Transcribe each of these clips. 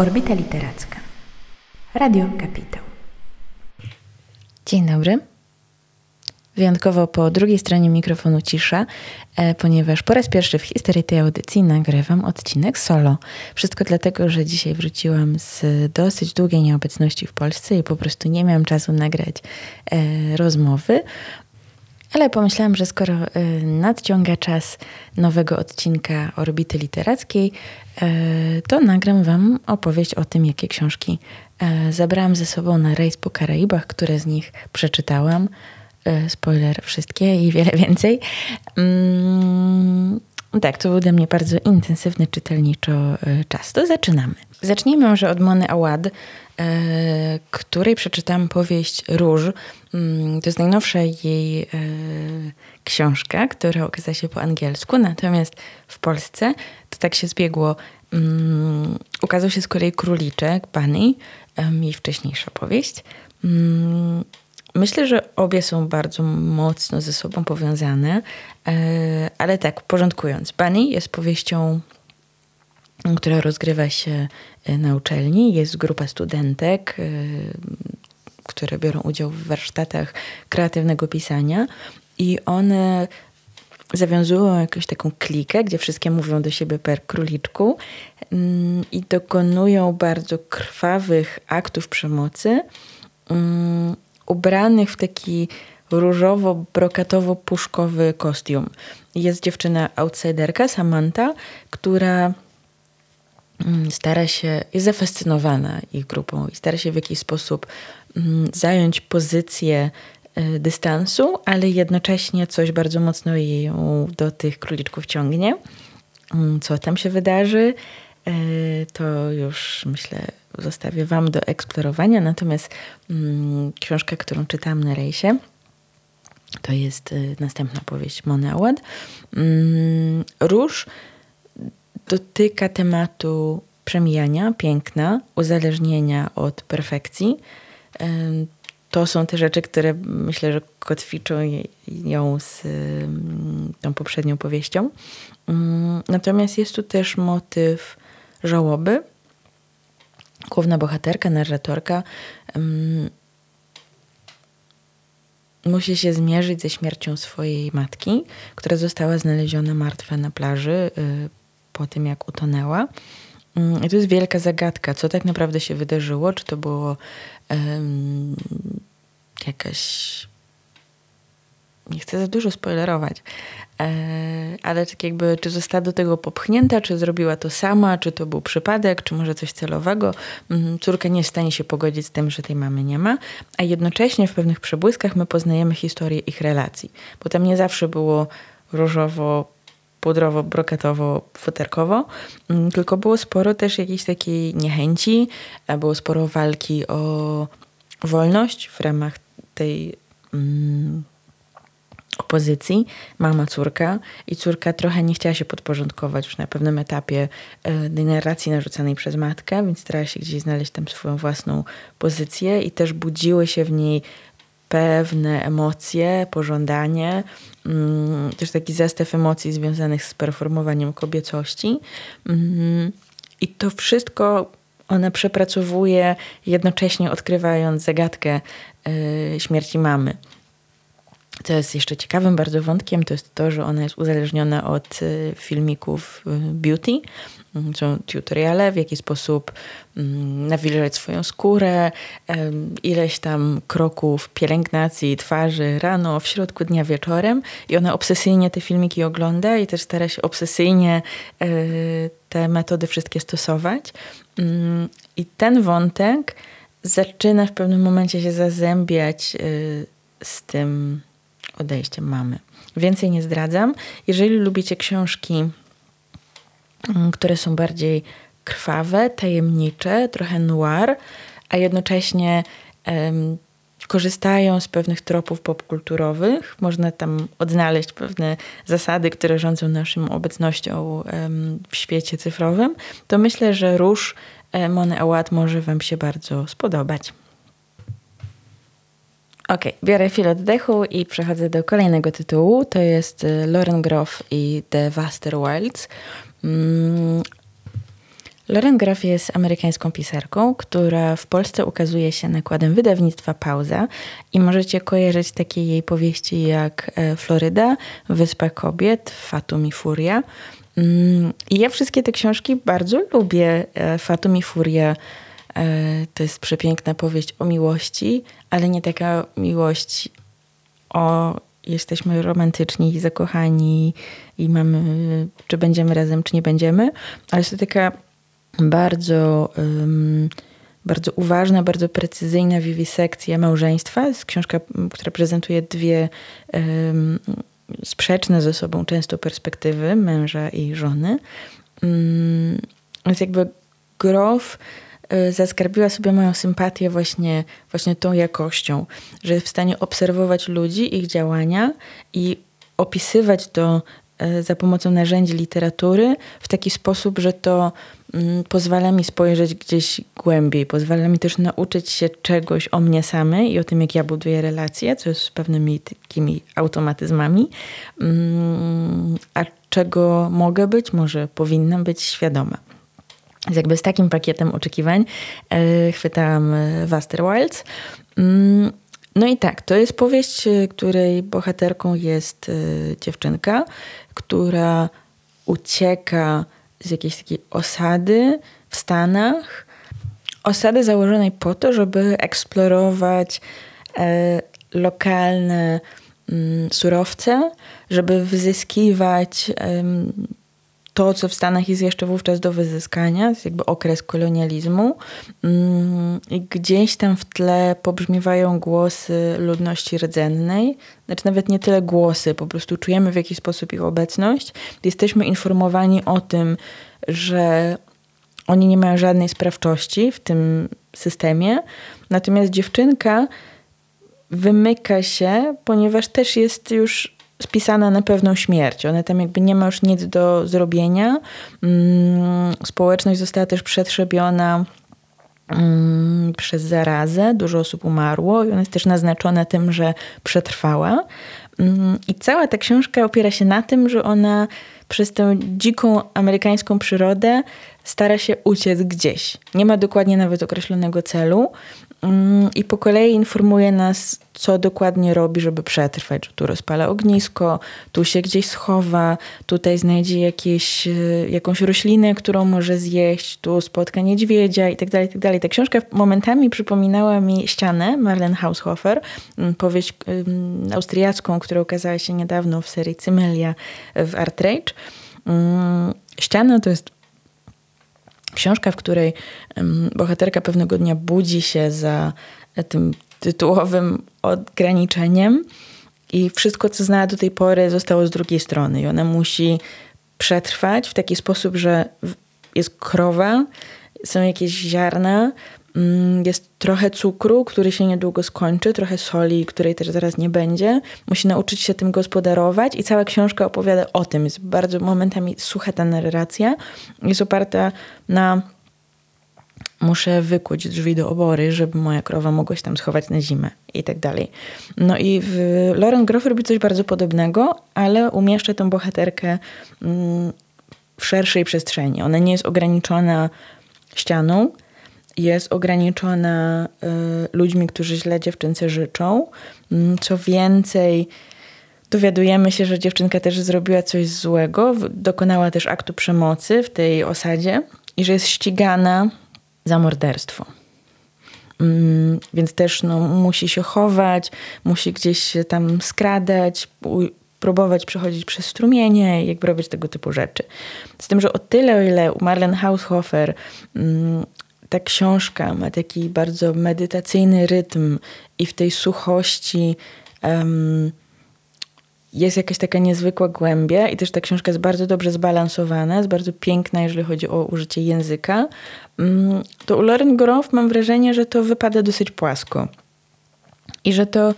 Orbita Literacka. Radio Kapitał. Dzień dobry. Wyjątkowo po drugiej stronie mikrofonu cisza, e, ponieważ po raz pierwszy w historii tej audycji nagrywam odcinek solo. Wszystko dlatego, że dzisiaj wróciłam z dosyć długiej nieobecności w Polsce i po prostu nie miałam czasu nagrać e, rozmowy. Ale pomyślałam, że skoro e, nadciąga czas nowego odcinka Orbity Literackiej, to nagram Wam opowieść o tym, jakie książki zabrałam ze sobą na rejs po Karaibach, które z nich przeczytałam spoiler, wszystkie i wiele więcej. Mm, tak, to był dla mnie bardzo intensywny czytelniczo e, czas. To zaczynamy. Zacznijmy może od Mony Awad, e, której przeczytałam powieść Róż. Mm, to jest najnowsza jej książka, która okazała się po angielsku, natomiast w Polsce to tak się zbiegło. Um, ukazał się z kolei Króliczek, Bunny, jej wcześniejsza powieść. Myślę, że obie są bardzo mocno ze sobą powiązane, e, ale tak, porządkując. Bunny jest powieścią, która rozgrywa się e, na uczelni. Jest grupa studentek, e, które biorą udział w warsztatach kreatywnego pisania i one zawiązują jakąś taką klikę, gdzie wszystkie mówią do siebie per króliczku mm, i dokonują bardzo krwawych aktów przemocy mm, ubranych w taki różowo-brokatowo-puszkowy kostium. Jest dziewczyna outsiderka, Samantha, która mm, stara się, jest zafascynowana ich grupą i stara się w jakiś sposób mm, zająć pozycję e, dystansu, ale jednocześnie coś bardzo mocno ją do tych króliczków ciągnie. Mm, co tam się wydarzy, e, to już myślę zostawię Wam do eksplorowania. Natomiast mm, książka, którą czytałam na rejsie, to jest y, następna powieść Mony. Mm, Róż dotyka tematu przemijania, piękna, uzależnienia od perfekcji. Y, to są te rzeczy, które myślę, że kotwiczą ją z y, tą poprzednią powieścią. Mm, natomiast jest tu też motyw żałoby, główna bohaterka, narratorka um, musi się zmierzyć ze śmiercią swojej matki, która została znaleziona martwa na plaży y, po tym, jak utonęła. Um, I to jest wielka zagadka, co tak naprawdę się wydarzyło. Czy to było um, jakaś nie chcę za dużo spoilerować, e, ale tak jakby, czy została do tego popchnięta, czy zrobiła to sama, czy to był przypadek, czy może coś celowego. Mm, córka nie jest w stanie się pogodzić z tym, że tej mamy nie ma, a jednocześnie w pewnych przebłyskach my poznajemy historię ich relacji, bo tam nie zawsze było różowo, pudrowo, brokatowo, futerkowo, mm, tylko było sporo też jakiejś takiej niechęci, było sporo walki o wolność w ramach tej mm, opozycji, mama, córka i córka trochę nie chciała się podporządkować już na pewnym etapie e, narracji narzucanej przez matkę, więc starała się gdzieś znaleźć tam swoją własną pozycję i też budziły się w niej pewne emocje, pożądanie, mm, też taki zestaw emocji związanych z performowaniem kobiecości. Mm, I to wszystko ona przepracowuje, jednocześnie odkrywając zagadkę e, śmierci mamy. Co jest jeszcze ciekawym bardzo wątkiem, to jest to, że ona jest uzależniona od y, filmików y, beauty. Mm, są tutoriale, w jaki sposób mm, nawilżać swoją skórę, ileś tam kroków pielęgnacji twarzy rano, w środku dnia, wieczorem. I ona obsesyjnie te filmiki ogląda i też stara się obsesyjnie e, te metody wszystkie stosować. Mm, I ten wątek zaczyna w pewnym momencie się zazębiać y, z tym odejściem mamy. Więcej nie zdradzam. Jeżeli lubicie książki, mm, które są bardziej krwawe, tajemnicze, trochę noir, a jednocześnie um, korzystają z pewnych tropów popkulturowych. Można tam odnaleźć pewne zasady, które rządzą naszą obecnością um, w świecie cyfrowym. To myślę, że Róż Mony Awad może Wam się bardzo spodobać. Ok, biorę chwilę oddechu i przechodzę do kolejnego tytułu. To jest y, Lauren Groff i The Vaster Wilds. Mm, Lauren Graff jest amerykańską pisarką, która w Polsce ukazuje się nakładem wydawnictwa Pauza i możecie kojarzyć takie jej powieści jak e, Floryda, Wyspa Kobiet, Fatum i Furia. Mm, I ja wszystkie te książki bardzo lubię. E, Fatum i Furia to jest przepiękna powieść o miłości, ale nie taka miłość o jesteśmy romantyczni i zakochani i mamy, czy będziemy razem, czy nie będziemy, ale jest to taka bardzo, um, bardzo uważna, bardzo precyzyjna wiwisekcja małżeństwa. Jest książka, która prezentuje dwie um, sprzeczne ze sobą często perspektywy męża i żony. Um, więc jakby Grof zaskarbiła sobie moją sympatię właśnie, właśnie tą jakością, że jest w stanie obserwować ludzi, ich działania i opisywać to y, za pomocą narzędzi literatury w taki sposób, że to Mm, pozwala mi spojrzeć gdzieś głębiej, pozwala mi też nauczyć się czegoś o mnie samej i o tym, jak ja buduję relacje, co jest pewnymi takimi automatyzmami, mm, a czego mogę być, może powinnam być świadoma. Jakby z takim pakietem oczekiwań e, chwytałam Waster Wilds. Mm, no i tak, to jest powieść, e, której bohaterką jest e, dziewczynka, która ucieka z jakiejś takiej osady w Stanach. Osady założonej po to, żeby eksplorować e, lokalne mm, surowce, żeby wyzyskiwać to, co w Stanach jest jeszcze wówczas do wyzyskania, jest jakby okres kolonializmu. Mm, gdzieś tam w tle pobrzmiewają głosy ludności rdzennej. Znaczy nawet nie tyle głosy, po prostu czujemy w jakiś sposób ich obecność. Jesteśmy informowani o tym, że oni nie mają żadnej sprawczości w tym systemie. Natomiast dziewczynka wymyka się, ponieważ też jest już spisana na pewną śmierć. One tam jakby nie ma już nic do zrobienia. Mm, społeczność została też przetrzebiona mm, przez zarazę. Dużo osób umarło i ona jest też naznaczona tym, że przetrwała. Mm, I cała ta książka opiera się na tym, że ona przez tę dziką amerykańską przyrodę stara się uciec gdzieś. Nie ma dokładnie nawet określonego celu, i po kolei informuje nas, co dokładnie robi, żeby przetrwać. Że tu rozpala ognisko, tu się gdzieś schowa, tutaj znajdzie jakieś, e, jakąś roślinę, którą może zjeść, tu spotka niedźwiedzia itd. Tak itd. Tak Ta książka momentami przypominała mi ścianę Marlene Haushofer, mm, powieść austriacką, która ukazała się niedawno w serii Cymelia w Art Rage. Mm, ściana to jest Książka, w której bohaterka pewnego dnia budzi się za tym tytułowym ograniczeniem i wszystko, co znała do tej pory, zostało z drugiej strony. I ona musi przetrwać w taki sposób, że jest krowa, są jakieś ziarna, jest trochę cukru, który się niedługo skończy, trochę soli, której też zaraz nie będzie. Musi nauczyć się tym gospodarować i cała książka opowiada o tym. Jest bardzo momentami sucha ta narracja. Jest oparta na muszę wykuć drzwi do obory, żeby moja krowa mogła się tam schować na zimę i tak dalej. No i w Lauren Groff robi coś bardzo podobnego, ale umieszcza tę bohaterkę mm, w szerszej przestrzeni. Ona nie jest ograniczona ścianą, jest ograniczona y, ludźmi, którzy źle dziewczynce życzą. Mm, co więcej, dowiadujemy się, że dziewczynka też zrobiła coś złego, dokonała też aktu przemocy w tej osadzie i że jest ścigana za morderstwo. Mm, więc też no, musi się chować, musi gdzieś się tam skradać, próbować przechodzić przez strumienie jakby robić tego typu rzeczy. Z tym, że o tyle, o ile u Marlen Haushofer mm, ta książka ma taki bardzo medytacyjny rytm i w tej suchości um, jest jakaś taka niezwykła głębia i też ta książka jest bardzo dobrze zbalansowana, jest bardzo piękna, jeżeli chodzi o użycie języka. Um, to u Lauren Groff mam wrażenie, że to wypada dosyć płasko. I że to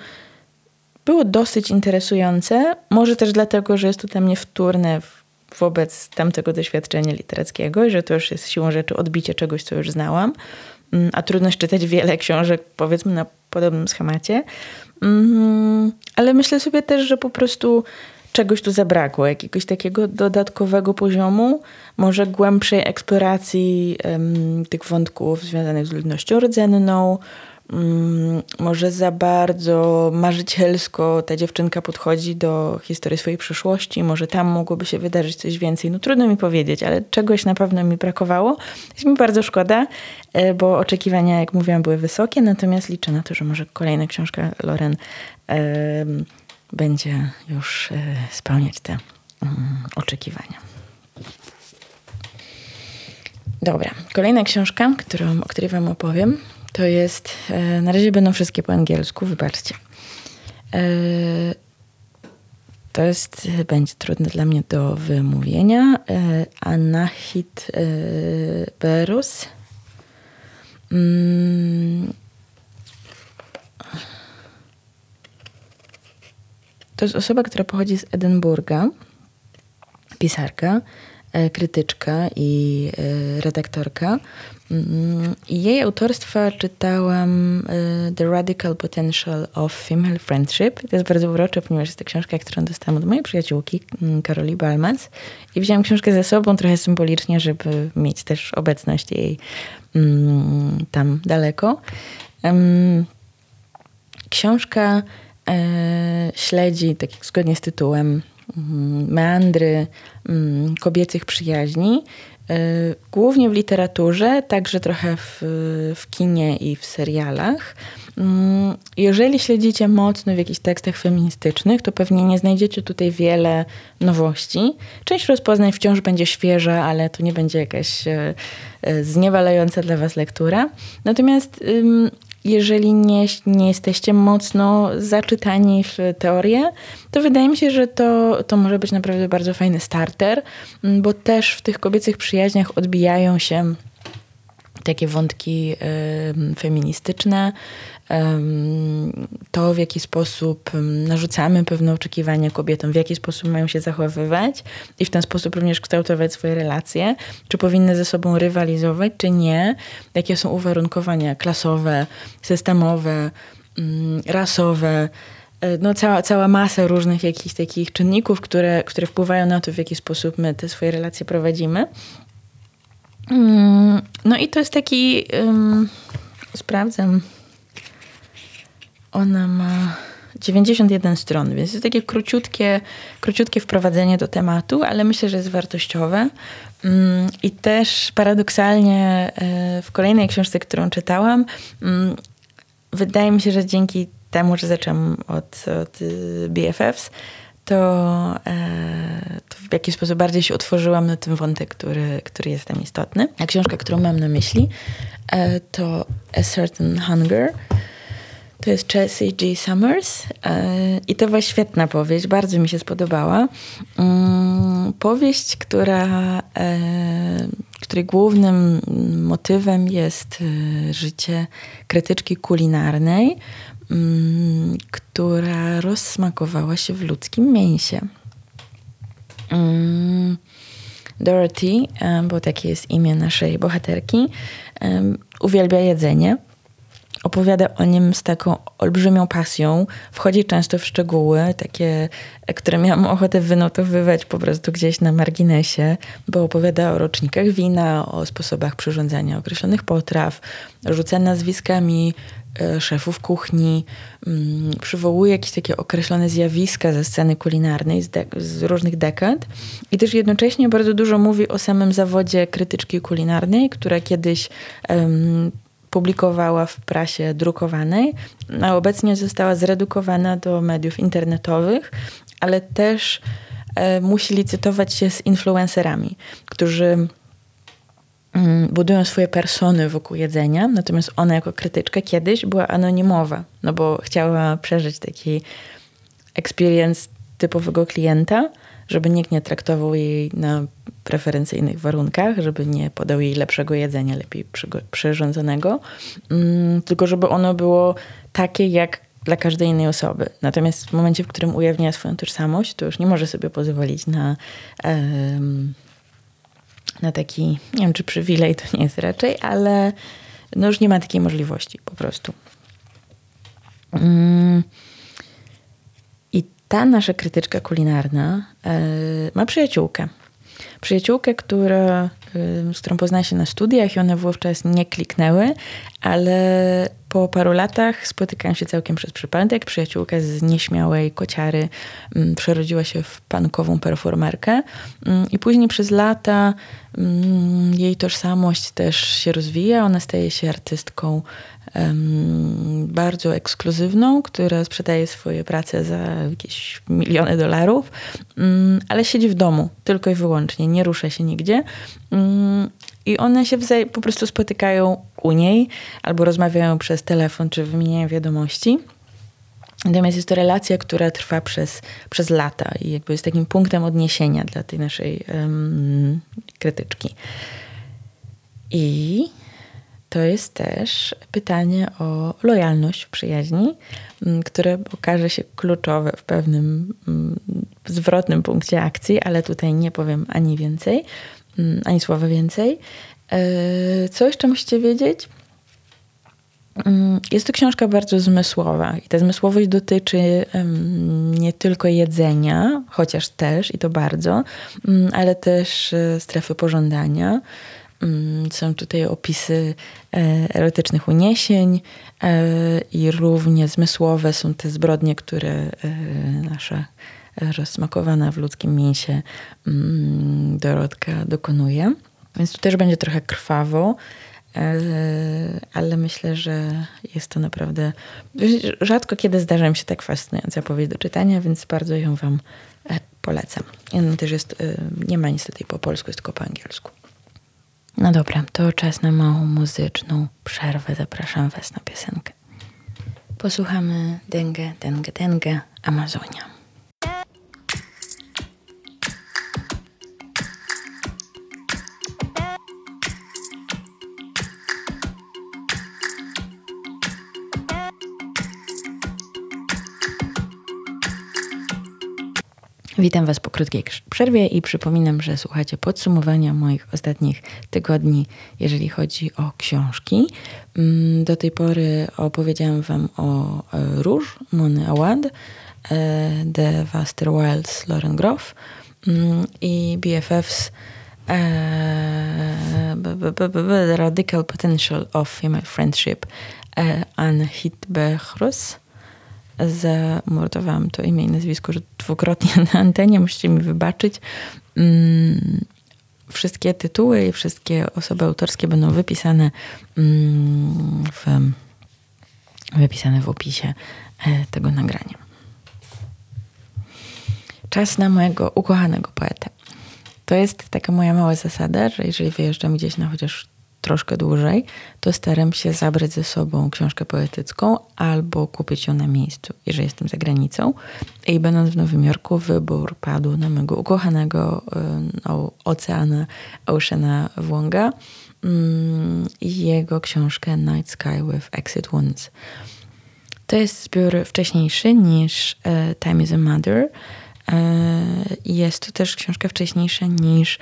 było dosyć interesujące, może też dlatego, że jest to dla mnie wtórne w wobec tamtego doświadczenia literackiego że to już jest siłą rzeczy odbicie czegoś, co już znałam. Mm, a trudno czytać wiele książek, powiedzmy, na podobnym schemacie. Mm, ale myślę sobie też, że po prostu czegoś tu zabrakło, jakiegoś takiego dodatkowego poziomu, może głębszej eksploracji tych wątków związanych z ludnością rdzenną, może za bardzo marzycielsko ta dziewczynka podchodzi do historii swojej przyszłości, może tam mogłoby się wydarzyć coś więcej. No trudno mi powiedzieć, ale czegoś na pewno mi brakowało. Jest mi bardzo szkoda, e, bo oczekiwania, jak mówiłam, były wysokie, natomiast liczę na to, że może kolejna książka Loren będzie już e, spełniać te mm, oczekiwania. Dobra, kolejna książka, którą, o której Wam opowiem, to jest, e, na razie będą wszystkie po angielsku, wybaczcie. E, to jest, będzie trudne dla mnie do wymówienia. Anahit Berus. Mm, To jest osoba, która pochodzi z Edynburga, pisarka, e, krytyczka i e, redaktorka. Mm, jej autorstwa czytałam e, The Radical Potential of Female Friendship. To jest bardzo urocze, ponieważ jest to książka, którą dostałam od mojej przyjaciółki, mm, Karoli Balmas. I wziąłam książkę ze sobą trochę symbolicznie, żeby mieć też obecność jej mm, tam daleko. Książka E, śledzi, tak jak zgodnie z tytułem, meandry kobiecych przyjaźni, głównie w literaturze, także trochę w, w kinie i w serialach. Mm, jeżeli śledzicie mocno w jakichś tekstach feministycznych, to pewnie nie znajdziecie tutaj wiele nowości. Część rozpoznań wciąż będzie świeża, ale to nie będzie jakaś e, zniewalająca dla Was lektura. Natomiast jeżeli nie, nie jesteście mocno zaczytani w teorię, to wydaje mi się, że to, to może być naprawdę bardzo fajny starter, mm, bo też w tych kobiecych przyjaźniach odbijają się takie wątki y, feministyczne, to, w jaki sposób narzucamy pewne oczekiwania kobietom, w jaki sposób mają się zachowywać i w ten sposób również kształtować swoje relacje, czy powinny ze sobą rywalizować, czy nie, jakie są uwarunkowania klasowe, systemowe, rasowe, e, no cała, cała masa różnych jakichś takich czynników, które, które wpływają na to, w jaki sposób my te swoje relacje prowadzimy. No i to jest taki, um, sprawdzam, ona ma 91 stron, więc jest takie króciutkie, króciutkie wprowadzenie do tematu, ale myślę, że jest wartościowe. Mm, I też paradoksalnie e, w kolejnej książce, którą czytałam, mm, wydaje mi się, że dzięki temu, że zaczęłam od, od y, BFFs, to, e, to, w jakiś sposób bardziej się otworzyłam na ten wątek, który, który jest tam istotny. A książka, którą mam na myśli, e, to A Certain Hunger to jest Chelsea G. Summers e, i to była świetna powieść, bardzo mi się spodobała. Mm, powieść, która, e, której głównym motywem jest e, życie krytyczki kulinarnej, mm, która rozsmakowała się w ludzkim mięsie. Mm, Dorothy, bo takie jest imię naszej bohaterki, uwielbia jedzenie opowiada o nim z taką olbrzymią pasją, wchodzi często w szczegóły, takie, które miałam ochotę wynotowywać po prostu gdzieś na marginesie, bo opowiada o rocznikach wina, o sposobach przyrządzania określonych potraw, rzuca nazwiskami e, szefów kuchni, mm, przywołuje jakieś takie określone zjawiska ze sceny kulinarnej z, z, różnych dekad. I też jednocześnie bardzo dużo mówi o samym zawodzie krytyczki kulinarnej, która kiedyś um, publikowała w prasie drukowanej, a obecnie została zredukowana do mediów internetowych, ale też e, musi licytować się z influencerami, którzy mm, budują swoje persony wokół jedzenia, natomiast ona jako krytyczka kiedyś była anonimowa, no bo chciała przeżyć taki experience typowego klienta, żeby nikt nie traktował jej na preferencyjnych warunkach, żeby nie podał jej lepszego jedzenia, lepiej przyrządzonego, mm, tylko żeby ono było takie jak dla każdej innej osoby. Natomiast w momencie, w którym ujawnia swoją tożsamość, to już nie może sobie pozwolić na, na taki, nie wiem czy przywilej to nie jest raczej, ale no już nie ma takiej możliwości po prostu. Mm ta nasza krytyczka kulinarna ma przyjaciółkę. Przyjaciółkę, która, z którą poznała się na studiach i one wówczas nie kliknęły, ale po paru latach spotykają się całkiem przez przypadek. Przyjaciółka z nieśmiałej kociary przerodziła się w pankową performerkę i później przez lata jej tożsamość też się rozwija. Ona staje się artystką bardzo ekskluzywną, która sprzedaje swoje prace za jakieś miliony dolarów, ale siedzi w domu tylko i wyłącznie, nie rusza się nigdzie. I one się po prostu spotykają u niej albo rozmawiają przez telefon, czy wymieniają wiadomości. Natomiast jest to relacja, która trwa przez, przez lata i jakby jest takim punktem odniesienia dla tej naszej um, krytyczki. I to jest też pytanie o lojalność w przyjaźni, które okaże się kluczowe w pewnym zwrotnym punkcie akcji, ale tutaj nie powiem ani więcej. Mm, ani słowa więcej. E, co jeszcze musicie wiedzieć? Mm, jest to książka bardzo zmysłowa i ta zmysłowość dotyczy nie tylko jedzenia, chociaż też i to bardzo, mm, ale też e, strefy pożądania. Są tutaj opisy e, erotycznych uniesień i równie zmysłowe są te zbrodnie, które nasza rozsmakowana w ludzkim mięsie mm, Dorotka dokonuje. Więc tu też będzie trochę krwawo, e, ale myślę, że jest to naprawdę. Rzadko kiedy zdarza mi się tak fascynująca powieść do czytania, więc bardzo ją Wam e, polecam. Ona też jest, e, nie ma niestety po polsku, jest tylko po angielsku. No dobra, to czas na małą muzyczną przerwę. Zapraszam Was na piosenkę. Posłuchamy Denge, Denge, Denge, Amazonia. Witam Was po krótkiej przerwie i przypominam, że słuchacie podsumowania moich ostatnich tygodni, jeżeli chodzi o książki. Mm, do tej pory opowiedziałam Wam o e, Róż, Mony Awad, The Vaster Wilds, Lauren Groff mm, i BFFs e, The Radical Potential of Female Friendship e, Anne Hitbehrus zamordowałam to imię i nazwisko dwukrotnie na antenie, musicie mi wybaczyć. Mm, wszystkie tytuły i wszystkie osoby autorskie będą wypisane mm, w, wypisane w opisie e, tego nagrania. Czas na mojego ukochanego poetę. To jest taka moja mała zasada, że jeżeli wyjeżdżam gdzieś na chociaż troszkę dłużej, to staram się zabrać ze sobą książkę poetycką albo kupić ją na miejscu, jeżeli jestem za granicą. I będąc w Nowym Jorku, wybór padł na mojego ukochanego no, Oceana Oceana Włąga mm, i jego książkę Night Sky with Exit Wounds. To jest zbiór wcześniejszy niż e, Time is a Mother. Jest to też książka wcześniejsza niż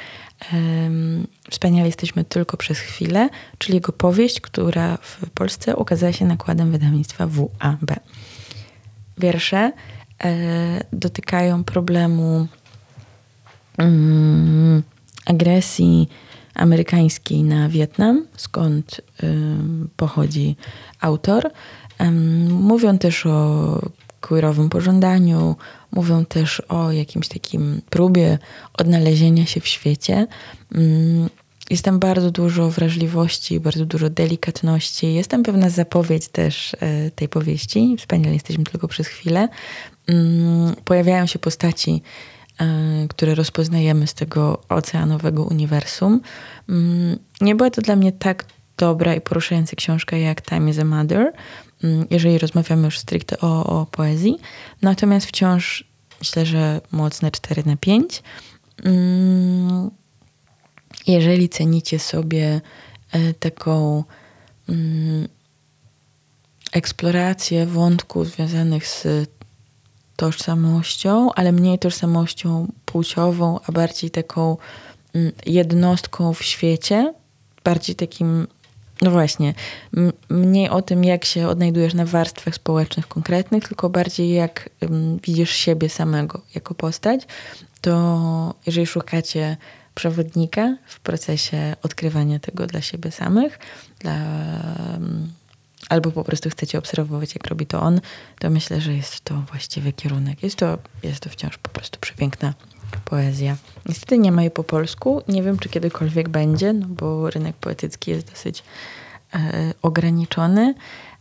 Wspaniale jesteśmy tylko przez chwilę, czyli jego powieść, która w Polsce ukazała się nakładem wydawnictwa WAB. Wiersze e, dotykają problemu mm, agresji amerykańskiej na Wietnam, skąd pochodzi autor. Mówią też o queerowym pożądaniu, mówią też o jakimś takim próbie odnalezienia się w świecie. Mm, jest tam bardzo dużo wrażliwości, bardzo dużo delikatności. Jest tam pewna zapowiedź też e, tej powieści. Wspaniale jesteśmy tylko przez chwilę. Mm, pojawiają się postaci, e, które rozpoznajemy z tego oceanowego uniwersum. Mm, nie była to dla mnie tak dobra i poruszająca książka jak Time is a Mother, jeżeli rozmawiamy już stricte o, o poezji. Natomiast wciąż myślę, że mocne 4 na 5. Mm, jeżeli cenicie sobie e, taką mm, eksplorację wątków związanych z tożsamością, ale mniej tożsamością płciową, a bardziej taką jednostką w świecie, bardziej takim No właśnie. Mniej o tym, jak się odnajdujesz na warstwach społecznych konkretnych, tylko bardziej jak widzisz siebie samego jako postać. To jeżeli szukacie przewodnika w procesie odkrywania tego dla siebie samych, dla, albo po prostu chcecie obserwować, jak robi to on, to myślę, że jest to właściwy kierunek. Jest to, jest to wciąż po prostu przepiękna poezja. Niestety nie ma jej po polsku. Nie wiem, czy kiedykolwiek będzie, no bo rynek poetycki jest dosyć e, ograniczony,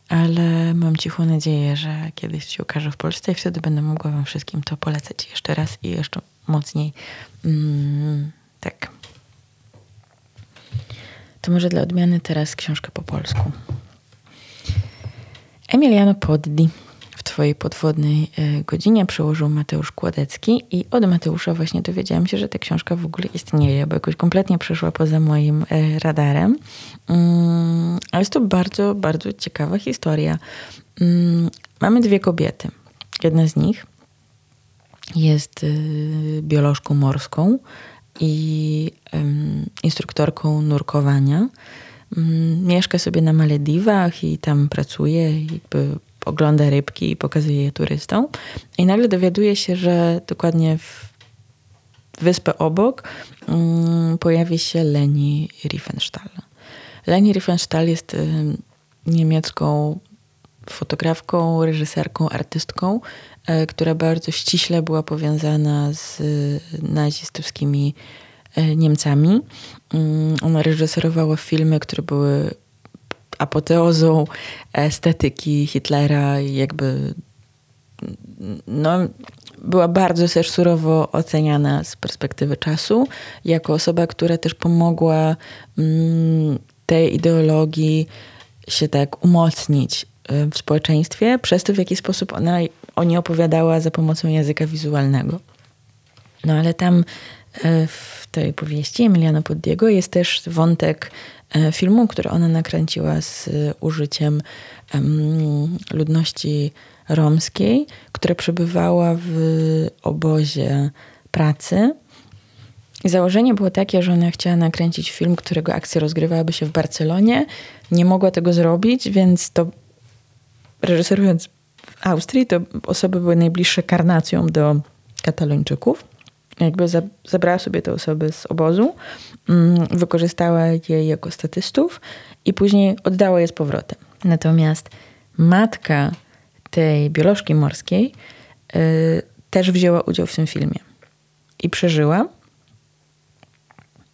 ale mam cichą nadzieję, że kiedyś się ukaże w Polsce i wtedy będę mogła wam wszystkim to polecać jeszcze raz i jeszcze mocniej. Mm, tak. To może dla odmiany teraz książka po polsku. Emiliano Poddi w Twojej podwodnej e, godzinie przełożył Mateusz Kładecki i od Mateusza właśnie dowiedziałam się, że ta książka w ogóle istnieje, bo jakoś kompletnie przeszła poza moim e, radarem. Mm, ale jest to bardzo, bardzo ciekawa historia. Mm, mamy dwie kobiety. Jedna z nich jest e, biolożką morską i instruktorką nurkowania. Mm, mieszka sobie na Malediwach i tam pracuje, jakby ogląda rybki i pokazuje je turystom. I nagle dowiaduje się, że dokładnie w wyspę obok um, pojawi się Leni Riefenstahl. Leni Riefenstahl jest y, niemiecką fotografką, reżyserką, artystką, y, która bardzo ściśle była powiązana z y, nazistowskimi e, Niemcami. Mm, ona reżyserowała filmy, które były apoteozą estetyki Hitlera i jakby no, była bardzo też surowo oceniana z perspektywy czasu, jako osoba, która też pomogła mm, tej ideologii się tak umocnić e, w społeczeństwie, przez to w jaki sposób ona o niej opowiadała za pomocą języka wizualnego. No ale tam e, w tej powieści Emiliano Poddiego jest też wątek filmu, który ona nakręciła z użyciem ludności romskiej, która przebywała w obozie pracy. Założenie było takie, że ona chciała nakręcić film, którego akcja rozgrywałaby się w Barcelonie. Nie mogła tego zrobić, więc to reżyserując w Austrii, to osoby były najbliższe karnacją do Katalończyków jakby zabrała sobie te osoby z obozu, mm, wykorzystała je jako statystów i później oddała je z powrotem. Natomiast matka tej biolożki morskiej y, też wzięła udział w tym filmie i przeżyła.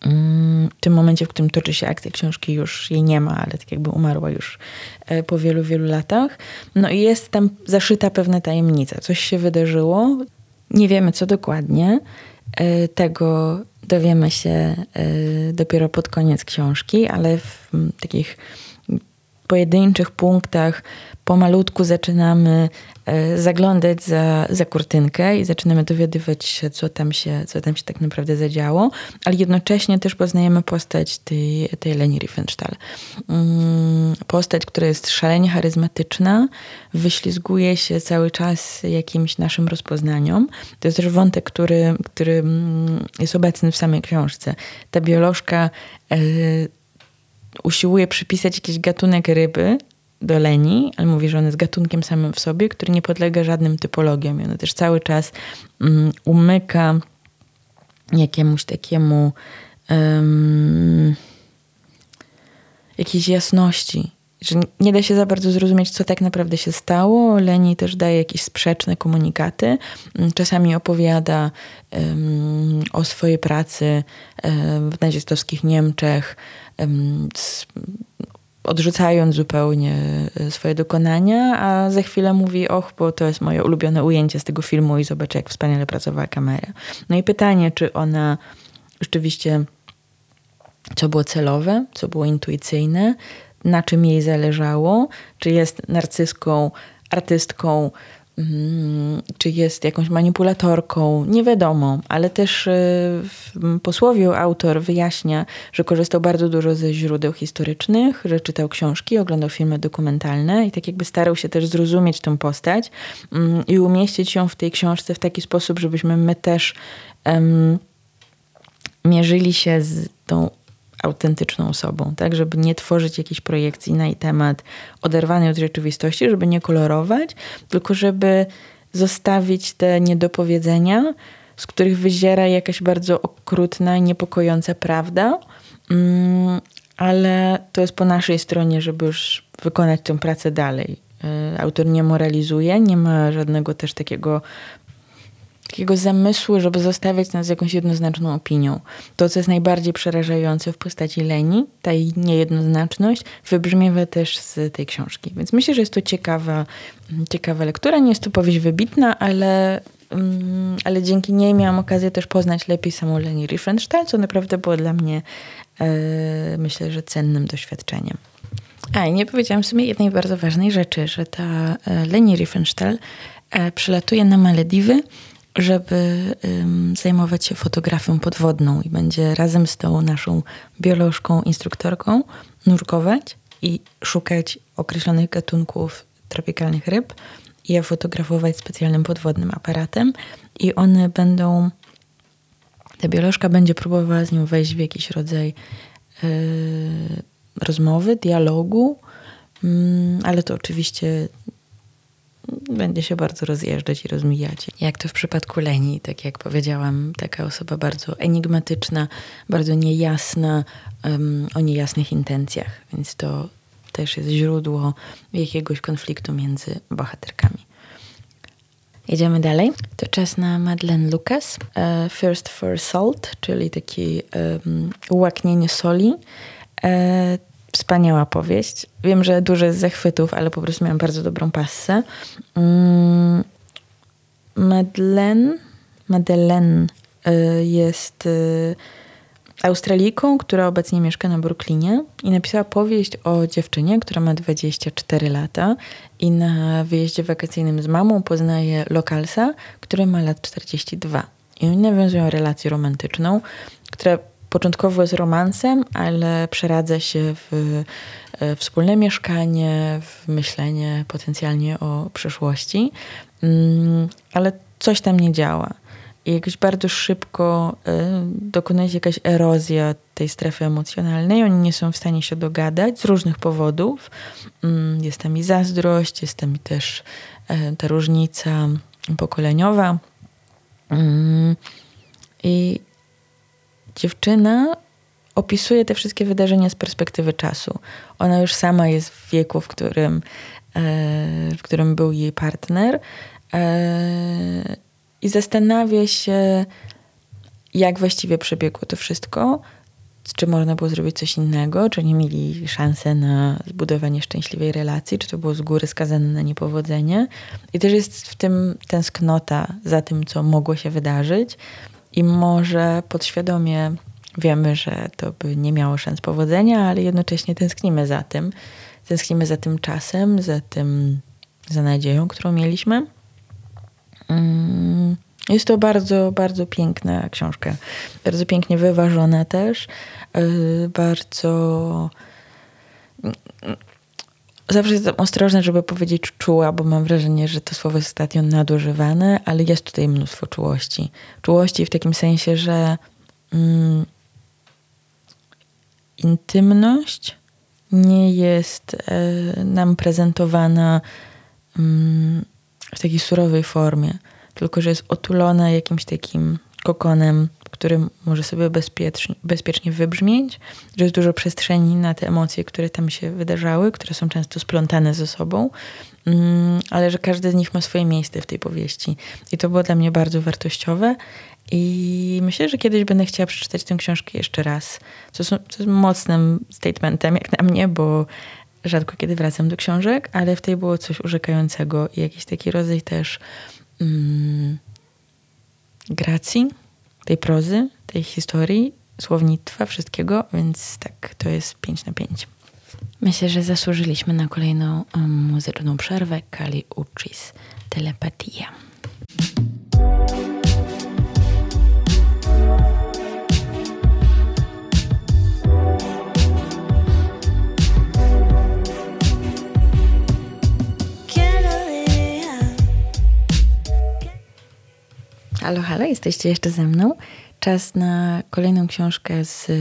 Mm, w tym momencie, w którym toczy się akcja książki, już jej nie ma, ale tak jakby umarła już e, po wielu, wielu latach. No i jest tam zaszyta pewna tajemnica. Coś się wydarzyło, nie wiemy co dokładnie. E, tego dowiemy się e, dopiero pod koniec książki, ale w takich pojedynczych punktach pomalutku zaczynamy e, zaglądać za, za kurtynkę i zaczynamy dowiadywać się co, tam się, co tam się tak naprawdę zadziało, ale jednocześnie też poznajemy postać tej, tej Leni Riefenstahl. Mm, postać, która jest szalenie charyzmatyczna, wyślizguje się cały czas jakimś naszym rozpoznaniom. To jest też wątek, który, który mm, jest obecny w samej książce. Ta biolożka e, usiłuje przypisać jakiś gatunek ryby do leni, ale mówi, że on jest gatunkiem samym w sobie, który nie podlega żadnym typologiom. I ona też cały czas um, umyka jakiemuś takiemu um, jakiejś jasności, że nie da się za bardzo zrozumieć, co tak naprawdę się stało. Leni też daje jakieś sprzeczne komunikaty. Mm, czasami opowiada um, o swojej pracy um, w nazistowskich Niemczech, um, odrzucając zupełnie e, swoje dokonania, a za chwilę mówi, och, bo to jest moje ulubione ujęcie z tego filmu i zobacz, jak wspaniale pracowała kamera. No i pytanie, czy ona rzeczywiście, co było celowe, co było intuicyjne, na czym jej zależało, czy jest narcyską, artystką, czy jest jakąś manipulatorką, nie wiadomo, ale też e, w posłowiu autor wyjaśnia, że korzystał bardzo dużo ze źródeł historycznych, że czytał książki, oglądał filmy dokumentalne i tak jakby starał się też zrozumieć tę postać mm, i umieścić ją w tej książce w taki sposób, żebyśmy my też um, mierzyli się z tą autentyczną osobą, tak? Żeby nie tworzyć jakiejś projekcji na temat oderwanej od rzeczywistości, żeby nie kolorować, tylko żeby zostawić te niedopowiedzenia, z których wyziera jakaś bardzo okrutna niepokojąca prawda, mm, ale to jest po naszej stronie, żeby już wykonać tę pracę dalej. Y, autor nie moralizuje, nie ma żadnego też takiego takiego zamysłu, żeby zostawiać nas jakąś jednoznaczną opinią. To, co jest najbardziej przerażające w postaci Leni, ta jej niejednoznaczność, wybrzmiewa też z tej książki. Więc myślę, że jest to ciekawa, ciekawa lektura. Nie jest to powieść wybitna, ale, um, ale dzięki niej miałam okazję też poznać lepiej samą Leni Riefenstahl, co naprawdę było dla mnie, e, myślę, że cennym doświadczeniem. A i nie powiedziałam w sumie jednej bardzo ważnej rzeczy, że ta e, Leni Riefenstahl e, przylatuje na Malediwy żeby zajmować się fotografią podwodną i będzie razem z tą naszą biolożką, instruktorką nurkować i szukać określonych gatunków tropikalnych ryb i je fotografować specjalnym podwodnym aparatem. I one będą ta biolożka będzie próbowała z nią wejść w jakiś rodzaj yy, rozmowy, dialogu, yy, ale to oczywiście będzie się bardzo rozjeżdżać i rozmijać. Jak to w przypadku Leni, tak jak powiedziałam, taka osoba bardzo enigmatyczna, bardzo niejasna, um, o niejasnych intencjach, więc to też jest źródło jakiegoś konfliktu między bohaterkami. Jedziemy dalej. To czas na Madeleine Lucas. Uh, First for Salt, czyli takie um, ułaknienie soli. Uh, wspaniała powieść. Wiem, że dużo jest zachwytów, ale po prostu miałam bardzo dobrą passę. Mm, Madeleine, Madeleine y, jest y, Australijką, która obecnie mieszka na Brooklynie i napisała powieść o dziewczynie, która ma 24 lata i na wyjeździe wakacyjnym z mamą poznaje lokalsa, który ma lat 42. I oni nawiązują relację romantyczną, która początkowo jest romansem, ale przeradza się w e, wspólne mieszkanie, w myślenie potencjalnie o przyszłości, mm, ale coś tam nie działa. I jakoś bardzo szybko e, dokonuje się jakaś erozja tej strefy emocjonalnej. Oni nie są w stanie się dogadać z różnych powodów. Mm, jest tam i zazdrość, jest tam i też e, ta różnica pokoleniowa. Mm, I dziewczyna opisuje te wszystkie wydarzenia z perspektywy czasu. Ona już sama jest w wieku, w którym, e, w którym był jej partner e, i zastanawia się, jak właściwie przebiegło to wszystko, czy można było zrobić coś innego, czy nie mieli szansy na zbudowanie szczęśliwej relacji, czy to było z góry skazane na niepowodzenie. I też jest w tym tęsknota za tym, co mogło się wydarzyć, i może podświadomie wiemy, że to by nie miało szans powodzenia, ale jednocześnie tęsknimy za tym. Tęsknimy za tym czasem, za tym, za nadzieją, którą mieliśmy. Mm, jest to bardzo, bardzo piękna książka. Bardzo pięknie wyważona też. Y, bardzo Zawsze jestem ostrożna, żeby powiedzieć czuła, bo mam wrażenie, że to słowo jest ostatnio nadużywane, ale jest tutaj mnóstwo czułości. Czułości w takim sensie, że mm, intymność nie jest e, nam prezentowana mm, w takiej surowej formie, tylko że jest otulona jakimś takim kokonem którym może sobie bezpiecznie, bezpiecznie wybrzmieć, że jest dużo przestrzeni na te emocje, które tam się wydarzały, które są często splątane ze sobą, mm, ale że każdy z nich ma swoje miejsce w tej powieści. I to było dla mnie bardzo wartościowe. I myślę, że kiedyś będę chciała przeczytać tę książkę jeszcze raz. Co jest mocnym statementem, jak na mnie, bo rzadko kiedy wracam do książek, ale w tej było coś urzekającego i jakiś taki rodzaj też mm, gracji tej prozy, tej historii, słownictwa, wszystkiego, więc tak, to jest 5 na 5. Myślę, że zasłużyliśmy na kolejną muzyczną przerwę. Kali Uchis, telepatia. Halo, halo, jesteście jeszcze ze mną. czas na kolejną książkę z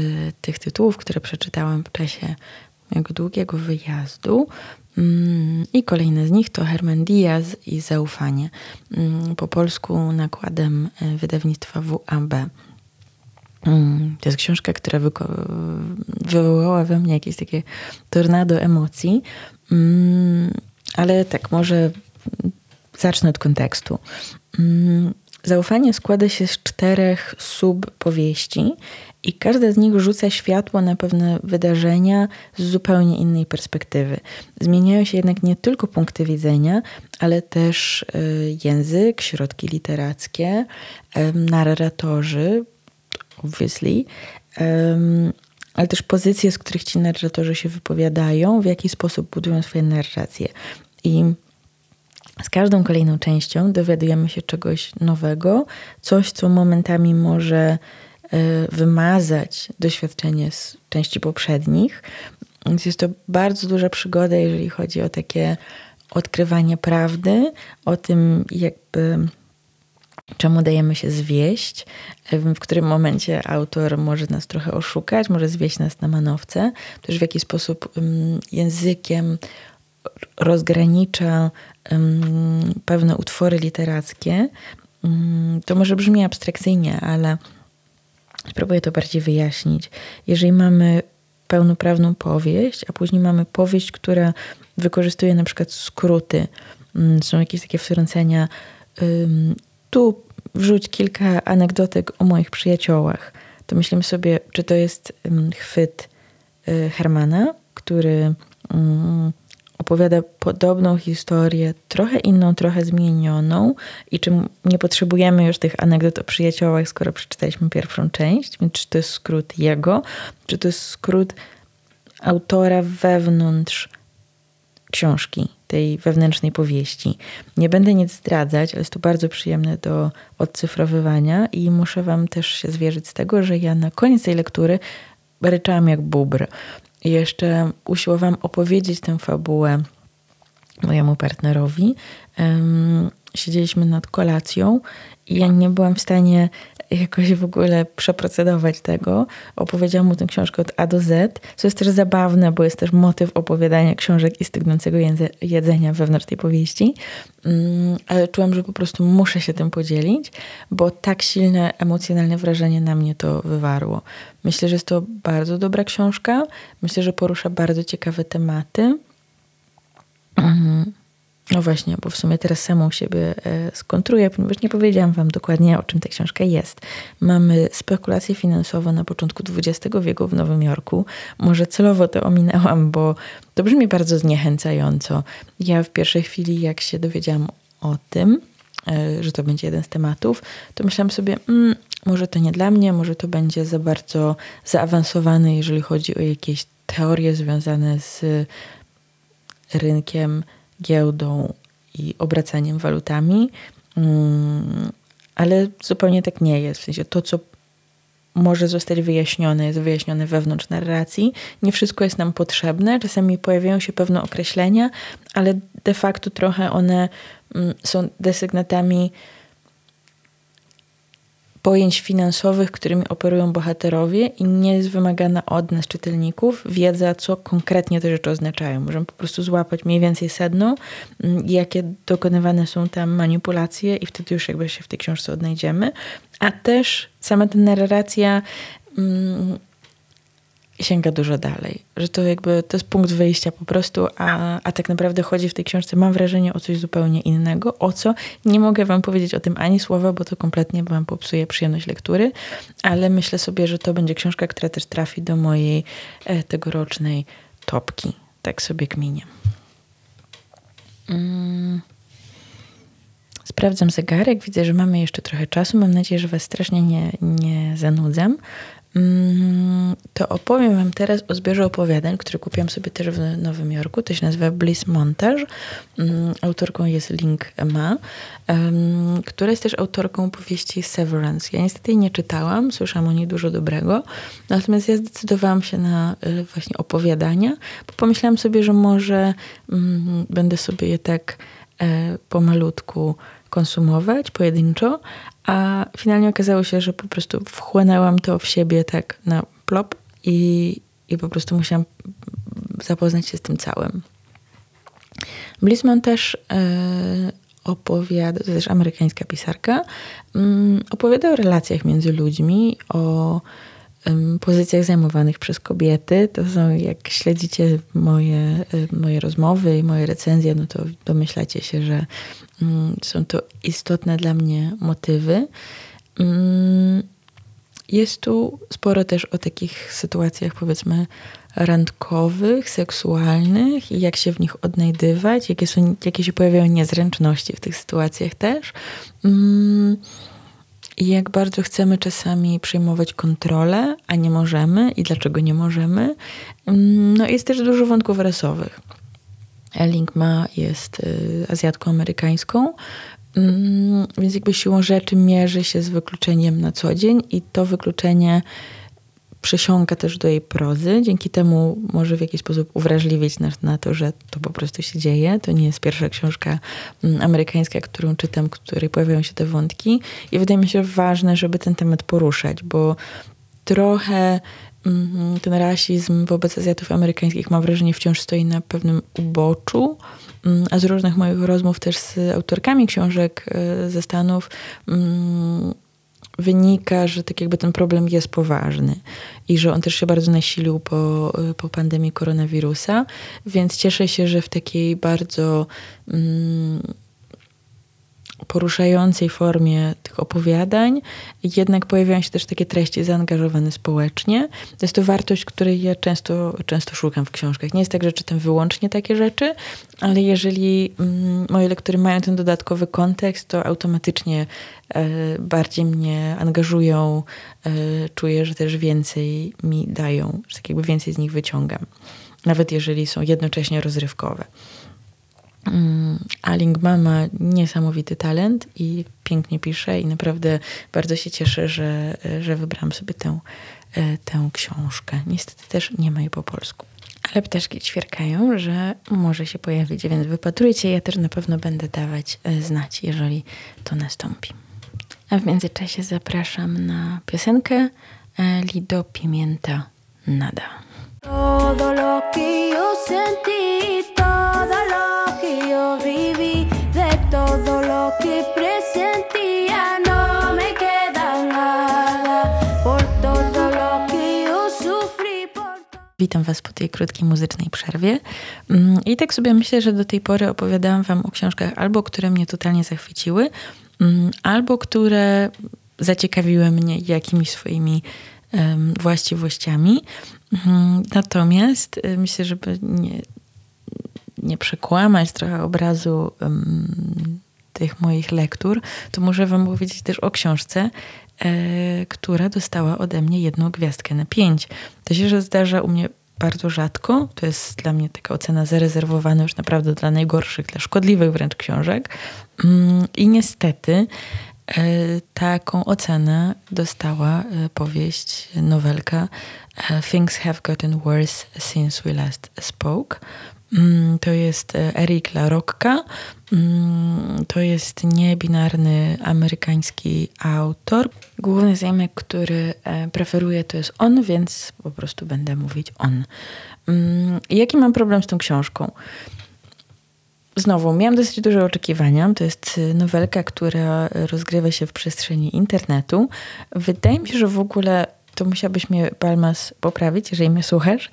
tych tytułów, które przeczytałam w czasie mojego długiego wyjazdu. Mm, I kolejne z nich to Herman Diaz i Zaufanie. Mm, po polsku nakładem e, wydawnictwa WAB. Mm, to jest książka, która wywołała we mnie jakieś takie tornado emocji. Ale tak, może zacznę od kontekstu. Zaufanie składa się z czterech subpowieści i każda z nich rzuca światło na pewne wydarzenia z zupełnie innej perspektywy. Zmieniają się jednak nie tylko punkty widzenia, ale też y, język, środki literackie, narratorzy, obviously, ale też pozycje, z których ci narratorzy się wypowiadają, w jaki sposób budują swoje narracje. I z każdą kolejną częścią dowiadujemy się czegoś nowego, coś, co momentami może e, wymazać doświadczenie z części poprzednich. Więc jest to bardzo duża przygoda, jeżeli chodzi o takie odkrywanie prawdy, o tym, jakby czemu dajemy się zwieść, w którym momencie autor może nas trochę oszukać, może zwieść nas na manowce, też w jaki sposób językiem rozgranicza um, pewne utwory literackie, um, to może brzmi abstrakcyjnie, ale spróbuję to bardziej wyjaśnić. Jeżeli mamy pełnoprawną powieść, a później mamy powieść, która wykorzystuje na przykład skróty, um, są jakieś takie wtrącenia, tu wrzuć kilka anegdotek o moich przyjaciołach, to myślimy sobie, czy to jest chwyt y, Hermana, który opowiada podobną historię, trochę inną, trochę zmienioną i czym nie potrzebujemy już tych anegdot o przyjaciołach, skoro przeczytaliśmy pierwszą część, więc czy to jest skrót jego, czy to jest skrót autora wewnątrz książki, tej wewnętrznej powieści. Nie będę nic zdradzać, ale jest to bardzo przyjemne do odcyfrowywania i muszę wam też się zwierzyć z tego, że ja na koniec tej lektury ryczałam jak bubr. Jeszcze usiłowałam opowiedzieć tę fabułę mojemu partnerowi. Siedzieliśmy nad kolacją i ja nie byłam w stanie jakoś w ogóle przeprocedować tego. Opowiedziałam mu tę książkę od A do Z, co jest też zabawne, bo jest też motyw opowiadania książek i stygnącego jedzenia wewnątrz tej powieści. Um, ale czułam, że po prostu muszę się tym podzielić, bo tak silne emocjonalne wrażenie na mnie to wywarło. Myślę, że jest to bardzo dobra książka. Myślę, że porusza bardzo ciekawe tematy. Mhm. No właśnie, bo w sumie teraz samą siebie e, skontruję, ponieważ nie powiedziałam Wam dokładnie, o czym ta książka jest. Mamy spekulacje finansowe na początku XX wieku w Nowym Jorku. Może celowo to ominęłam, bo to brzmi bardzo zniechęcająco. Ja w pierwszej chwili, jak się dowiedziałam o tym, e, że to będzie jeden z tematów, to myślałam sobie, mm, może to nie dla mnie, może to będzie za bardzo zaawansowane, jeżeli chodzi o jakieś teorie związane z rynkiem, giełdą i obracaniem walutami. Mm, ale zupełnie tak nie jest. W sensie to, co może zostać wyjaśnione, jest wyjaśnione wewnątrz narracji. Nie wszystko jest nam potrzebne. Czasami pojawiają się pewne określenia, ale de facto trochę one mm, są desygnatami pojęć finansowych, którymi operują bohaterowie i nie jest wymagana od nas, czytelników, wiedza, co konkretnie te rzeczy oznaczają. Możemy po prostu złapać mniej więcej sedno, mm, jakie dokonywane są tam manipulacje i wtedy już jakby się w tej książce odnajdziemy. A też sama ta narracja mm, sięga dużo dalej. Że to jakby to jest punkt wyjścia po prostu, a, a tak naprawdę chodzi w tej książce, mam wrażenie, o coś zupełnie innego. O co? Nie mogę wam powiedzieć o tym ani słowa, bo to kompletnie wam popsuje przyjemność lektury, ale myślę sobie, że to będzie książka, która też trafi do mojej e, tegorocznej topki. Tak sobie kminie. Mm. Sprawdzam zegarek, widzę, że mamy jeszcze trochę czasu. Mam nadzieję, że Was strasznie nie, nie zanudzam. Mm, to opowiem Wam teraz o zbiorze opowiadań, który kupiłam sobie też w Nowym Jorku. To się nazywa Bliss Montage. Mm, autorką jest Link Ma, która jest też autorką powieści Severance. Ja niestety jej nie czytałam, słyszałam o niej dużo dobrego, natomiast ja zdecydowałam się na y, właśnie opowiadania, bo pomyślałam sobie, że może mm, będę sobie je tak e, pomalutku konsumować pojedynczo, a finalnie okazało się, że po prostu wchłonęłam to w siebie tak na plop i, i po prostu musiałam zapoznać się z tym całym. Blissman też e, opowiada, to też amerykańska pisarka, mm, opowiada o relacjach między ludźmi, o pozycjach zajmowanych przez kobiety. To są, jak śledzicie moje, moje rozmowy i moje recenzje, no to domyślacie się, że mm, są to istotne dla mnie motywy. Mm, jest tu sporo też o takich sytuacjach, powiedzmy, randkowych, seksualnych i jak się w nich odnajdywać, jakie, są, jakie się pojawiają niezręczności w tych sytuacjach też. Mm, I jak bardzo chcemy czasami przejmować kontrolę, a nie możemy i dlaczego nie możemy. Mm, no jest też dużo wątków rasowych. Elling Ma jest y, Azjatką amerykańską, mm, więc jakby siłą rzeczy mierzy się z wykluczeniem na co dzień i to wykluczenie przesiąka też do jej prozy. Dzięki temu może w jakiś sposób uwrażliwić nas na to, że to po prostu się dzieje. To nie jest pierwsza książka mm, amerykańska, którą czytam, w której pojawiają się te wątki. I wydaje mi się ważne, żeby ten temat poruszać, bo trochę mm, ten rasizm wobec Azjatów amerykańskich mam wrażenie wciąż stoi na pewnym uboczu, mm, a z różnych moich rozmów też z autorkami książek e, ze Stanów wynika, że tak jakby ten problem jest poważny i że on też się bardzo nasilił po, po pandemii koronawirusa, więc cieszę się, że w takiej bardzo mm, poruszającej formie tych opowiadań, jednak pojawiają się też takie treści zaangażowane społecznie. To jest to wartość, której ja często, często szukam w książkach. Nie jest tak, że czytam wyłącznie takie rzeczy, ale jeżeli mm, moje lektury mają ten dodatkowy kontekst, to automatycznie e, bardziej mnie angażują, e, czuję, że też więcej mi dają, że tak jakby więcej z nich wyciągam. Nawet jeżeli są jednocześnie rozrywkowe. Mm, Aling ma niesamowity talent i pięknie pisze i naprawdę bardzo się cieszę, że, że wybrałam sobie tę, e, tę książkę. Niestety też nie ma jej po polsku. Ale ptaszki ćwierkają, że może się pojawić, więc wypatrujcie. Ja też na pewno będę dawać e, znać, jeżeli to nastąpi. A w międzyczasie zapraszam na piosenkę e, Lido Pimienta Nada. Todo lo que yo sentí, todo lo Witam Was po tej krótkiej muzycznej przerwie. Mm, I tak sobie myślę, że do tej pory opowiadałam Wam o książkach albo, które mnie totalnie zachwyciły, mm, albo które zaciekawiły mnie jakimiś swoimi właściwościami. Mm, natomiast y, myślę, żeby nie, nie przekłamać trochę obrazu tych moich lektur, to muszę Wam powiedzieć też o książce, e, która dostała ode mnie jedną gwiazdkę na pięć. To się że zdarza u mnie bardzo rzadko. To jest dla mnie taka ocena zarezerwowana już naprawdę dla najgorszych, dla szkodliwych wręcz książek. Mm, I niestety e, taką ocenę dostała e, powieść, nowelka e, Things Have Gotten Worse Since We Last Spoke to jest e, Eric LaRocca. Mm, to jest niebinarny amerykański autor. Główny zamek, który e, preferuje, to jest on, więc po prostu będę mówić on. Mm, jaki mam problem z tą książką? Znowu, miałam dosyć duże oczekiwania. To jest e, nowelka, która rozgrywa się w przestrzeni internetu. Wydaje mi się, że w ogóle to musiałbyś mnie, Balmas, poprawić, jeżeli mnie słuchasz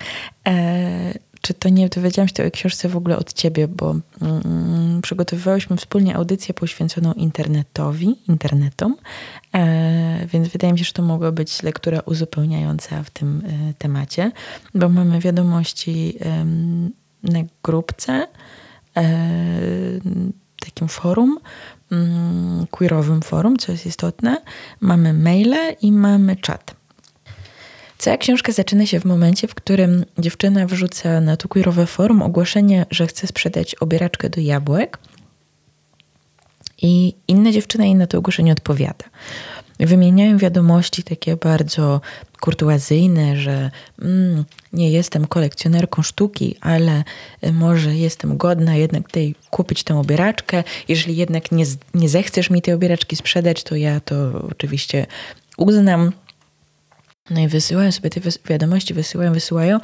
czy to nie dowiedziałam się tej książce w ogóle od ciebie, bo mm, przygotowywałyśmy wspólnie audycję poświęconą internetowi, internetom, e, więc wydaje mi się, że to mogła być lektura uzupełniająca w tym e, temacie, bo mamy wiadomości e, na grupce, e, takim forum, mm, queerowym forum, co jest istotne. Mamy maile i mamy czat. Cała książka zaczyna się w momencie, w którym dziewczyna wrzuca na to queerowe forum ogłoszenie, że chce sprzedać obieraczkę do jabłek i inna dziewczyna jej na to ogłoszenie odpowiada. wymieniają wiadomości takie bardzo kurtuazyjne, że mm, nie jestem kolekcjonerką sztuki, ale może jestem godna jednak tej kupić tę obieraczkę. Jeżeli jednak nie, nie zechcesz mi tej obieraczki sprzedać, to ja to oczywiście uznam. No i wysyłają sobie te wiadomości, wysyłają, wysyłają.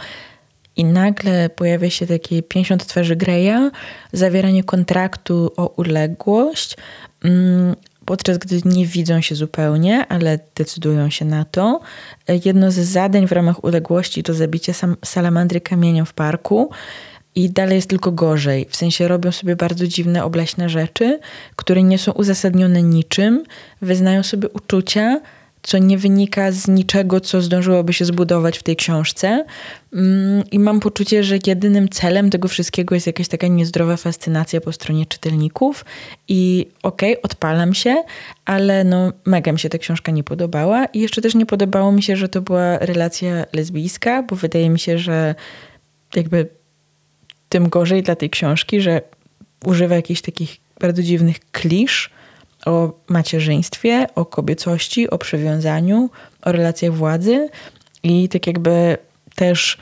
I nagle pojawia się takie 50 twarzy Greya, zawieranie kontraktu o uległość, mm, podczas gdy nie widzą się zupełnie, ale decydują się na to. Jedno z zadań w ramach uległości to zabicie salamandry kamieniem w parku. I dalej jest tylko gorzej. W sensie robią sobie bardzo dziwne, obleśne rzeczy, które nie są uzasadnione niczym, wyznają sobie uczucia, co nie wynika z niczego, co zdążyłoby się zbudować w tej książce. Mm, I mam poczucie, że jedynym celem tego wszystkiego jest jakaś taka niezdrowa fascynacja po stronie czytelników. I okej, okay, odpalam się, ale no mega mi się ta książka nie podobała. I jeszcze też nie podobało mi się, że to była relacja lesbijska, bo wydaje mi się, że jakby tym gorzej dla tej książki, że używa jakichś takich bardzo dziwnych klisz, o macierzyństwie, o kobiecości, o przywiązaniu, o relacjach władzy i tak jakby też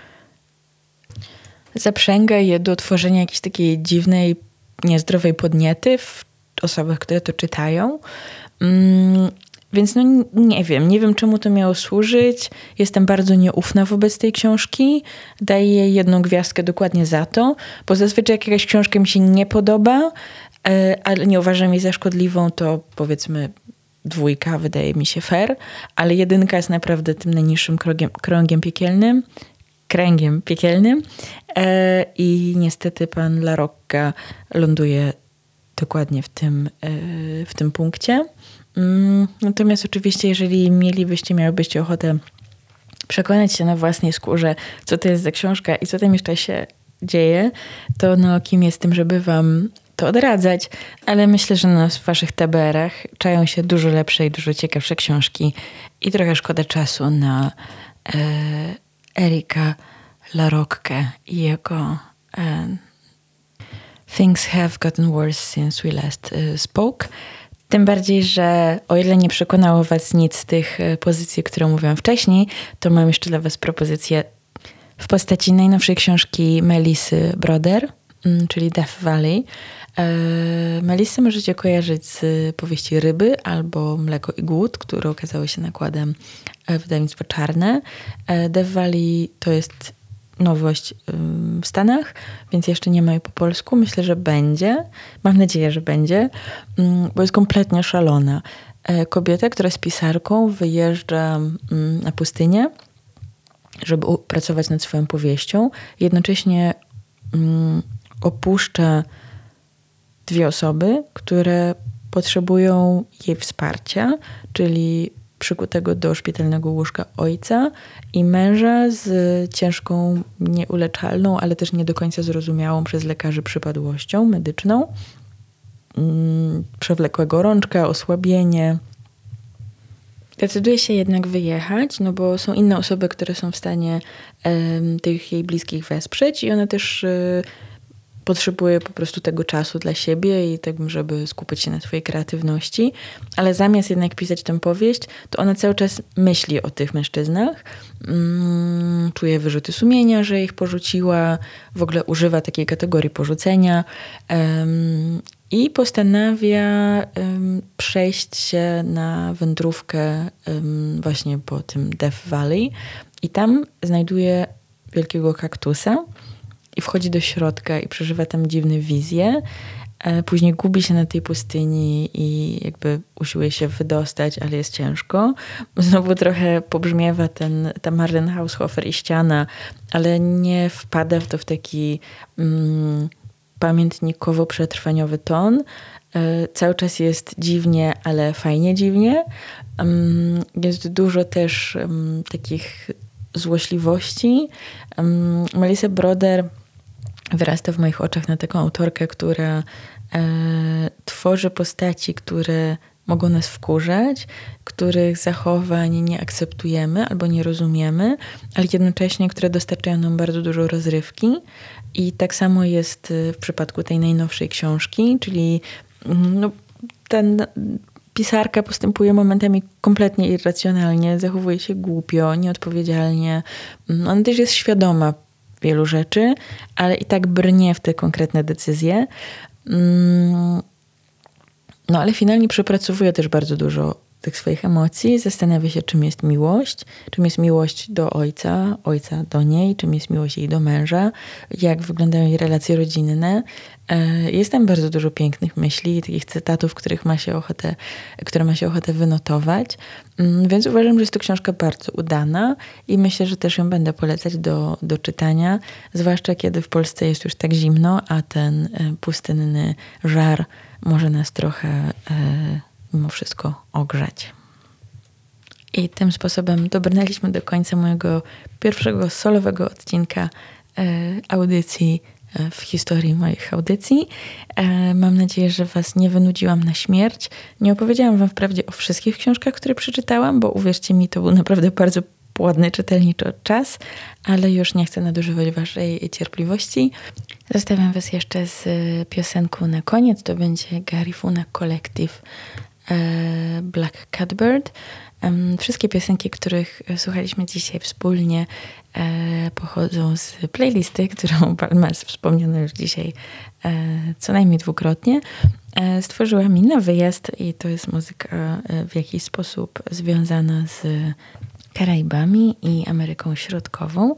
zaprzęga je do tworzenia jakiejś takiej dziwnej, niezdrowej podniety w osobach, które to czytają. Mm, więc no nie wiem, nie wiem czemu to miało służyć. Jestem bardzo nieufna wobec tej książki. Daję jej jedną gwiazdkę dokładnie za to, bo zazwyczaj jak jakaś książka mi się nie podoba, ale nie uważam jej za szkodliwą, to powiedzmy dwójka wydaje mi się fair, ale jedynka jest naprawdę tym najniższym krągiem, krągiem piekielnym, kręgiem piekielnym e, i niestety pan Larocca ląduje dokładnie w tym, e, w tym punkcie. Mm, natomiast oczywiście, jeżeli mielibyście, miałybyście ochotę przekonać się na własnej skórze, co to jest za książka i co tam jeszcze się dzieje, to no kim jestem, żeby wam to odradzać, ale myślę, że na waszych TBR-ach czają się dużo lepsze i dużo ciekawsze książki i trochę szkoda czasu na e, Erika Larocque i jego e, Things have gotten worse since we last e, spoke. Tym bardziej, że o ile nie przekonało Was nic z tych e, pozycji, które mówiłam wcześniej, to mam jeszcze dla Was propozycję w postaci najnowszej książki Melisy Broder, czyli Death Valley. E, Melisy możecie kojarzyć z powieści Ryby albo Mleko i Głód, które okazały się nakładem e, wydawnictwa Czarne. E, Death Valley to jest nowość w Stanach, więc jeszcze nie ma jej po polsku. Myślę, że będzie. Mam nadzieję, że będzie, mm, bo jest kompletnie szalona. Kobieta, która jest pisarką, wyjeżdża mm, na pustynię, żeby pracować nad swoją powieścią. Jednocześnie mm, opuszcza dwie osoby, które potrzebują jej wsparcia, czyli przykutego do szpitalnego łóżka ojca i męża z ciężką, nieuleczalną, ale też nie do końca zrozumiałą przez lekarzy przypadłością medyczną. Mm, przewlekła gorączka, osłabienie. Decyduje się jednak wyjechać, no bo są inne osoby, które są w stanie tych jej bliskich wesprzeć i ona też y, potrzebuje po prostu tego czasu dla siebie i tak, żeby skupić się na swojej kreatywności, ale zamiast jednak pisać tę powieść, to ona cały czas myśli o tych mężczyznach, mm, czuje wyrzuty sumienia, że ich porzuciła, w ogóle używa takiej kategorii porzucenia um, i postanawia um, przejść się na wędrówkę um, właśnie po tym Death Valley. I tam znajduje wielkiego kaktusa, i wchodzi do środka i przeżywa tam dziwne wizje. E, później gubi się na tej pustyni i jakby usiłuje się wydostać, ale jest ciężko. Znowu trochę pobrzmiewa ten, ta Marlene Haushofer i ściana, ale nie wpada w to w taki mm, pamiętnikowo-przetrwaniowy ton. E, cały czas jest dziwnie, ale fajnie dziwnie. Um, jest dużo też um, takich złośliwości. Um, Melissa Broder wyrasta w moich oczach na taką autorkę, która e, tworzy postaci, które mogą nas wkurzać, których zachowań nie akceptujemy albo nie rozumiemy, ale jednocześnie, które dostarczają nam bardzo dużo rozrywki. I tak samo jest w przypadku tej najnowszej książki, czyli mm, no, ten pisarka postępuje momentami kompletnie irracjonalnie, zachowuje się głupio, nieodpowiedzialnie. Mm, ona też jest świadoma wielu rzeczy, ale i tak brnie w te konkretne decyzje. Mm, no ale finalnie przepracowuje też bardzo dużo tych swoich emocji, zastanawia się, czym jest miłość, czym jest miłość do ojca, ojca do niej, czym jest miłość jej do męża, jak wyglądają jej relacje rodzinne. E, jest tam bardzo dużo pięknych myśli, takich cytatów, których ma się ochotę, które ma się ochotę wynotować. Mm, więc uważam, że jest to książka bardzo udana i myślę, że też ją będę polecać do, do czytania, zwłaszcza kiedy w Polsce jest już tak zimno, a ten e, pustynny żar może nas trochę e, mimo wszystko ogrzać. I tym sposobem dobrnęliśmy do końca mojego pierwszego solowego odcinka e, audycji w historii moich audycji. E, mam nadzieję, że Was nie wynudziłam na śmierć. Nie opowiedziałam Wam wprawdzie o wszystkich książkach, które przeczytałam, bo uwierzcie mi, to był naprawdę bardzo płodny czytelniczo czas, ale już nie chcę nadużywać Waszej cierpliwości. Zostawiam Was jeszcze z piosenką na koniec. To będzie Garifuna Collective E, Black Catbird. Wszystkie piosenki, których słuchaliśmy dzisiaj wspólnie, e, pochodzą z playlisty, którą Palmas wspomniano już dzisiaj e, co najmniej dwukrotnie. Stworzyła mi na wyjazd i to jest muzyka w jakiś sposób związana z Karaibami i Ameryką Środkową,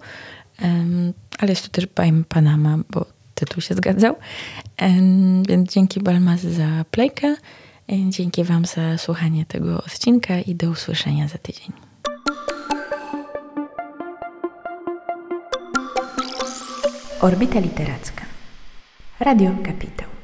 ale jest to też Panama, bo tytuł się zgadzał. Więc dzięki Balmas za playkę. Dzięki Wam za słuchanie tego odcinka i do usłyszenia za tydzień. Orbita Literacka. Radio Kapitał.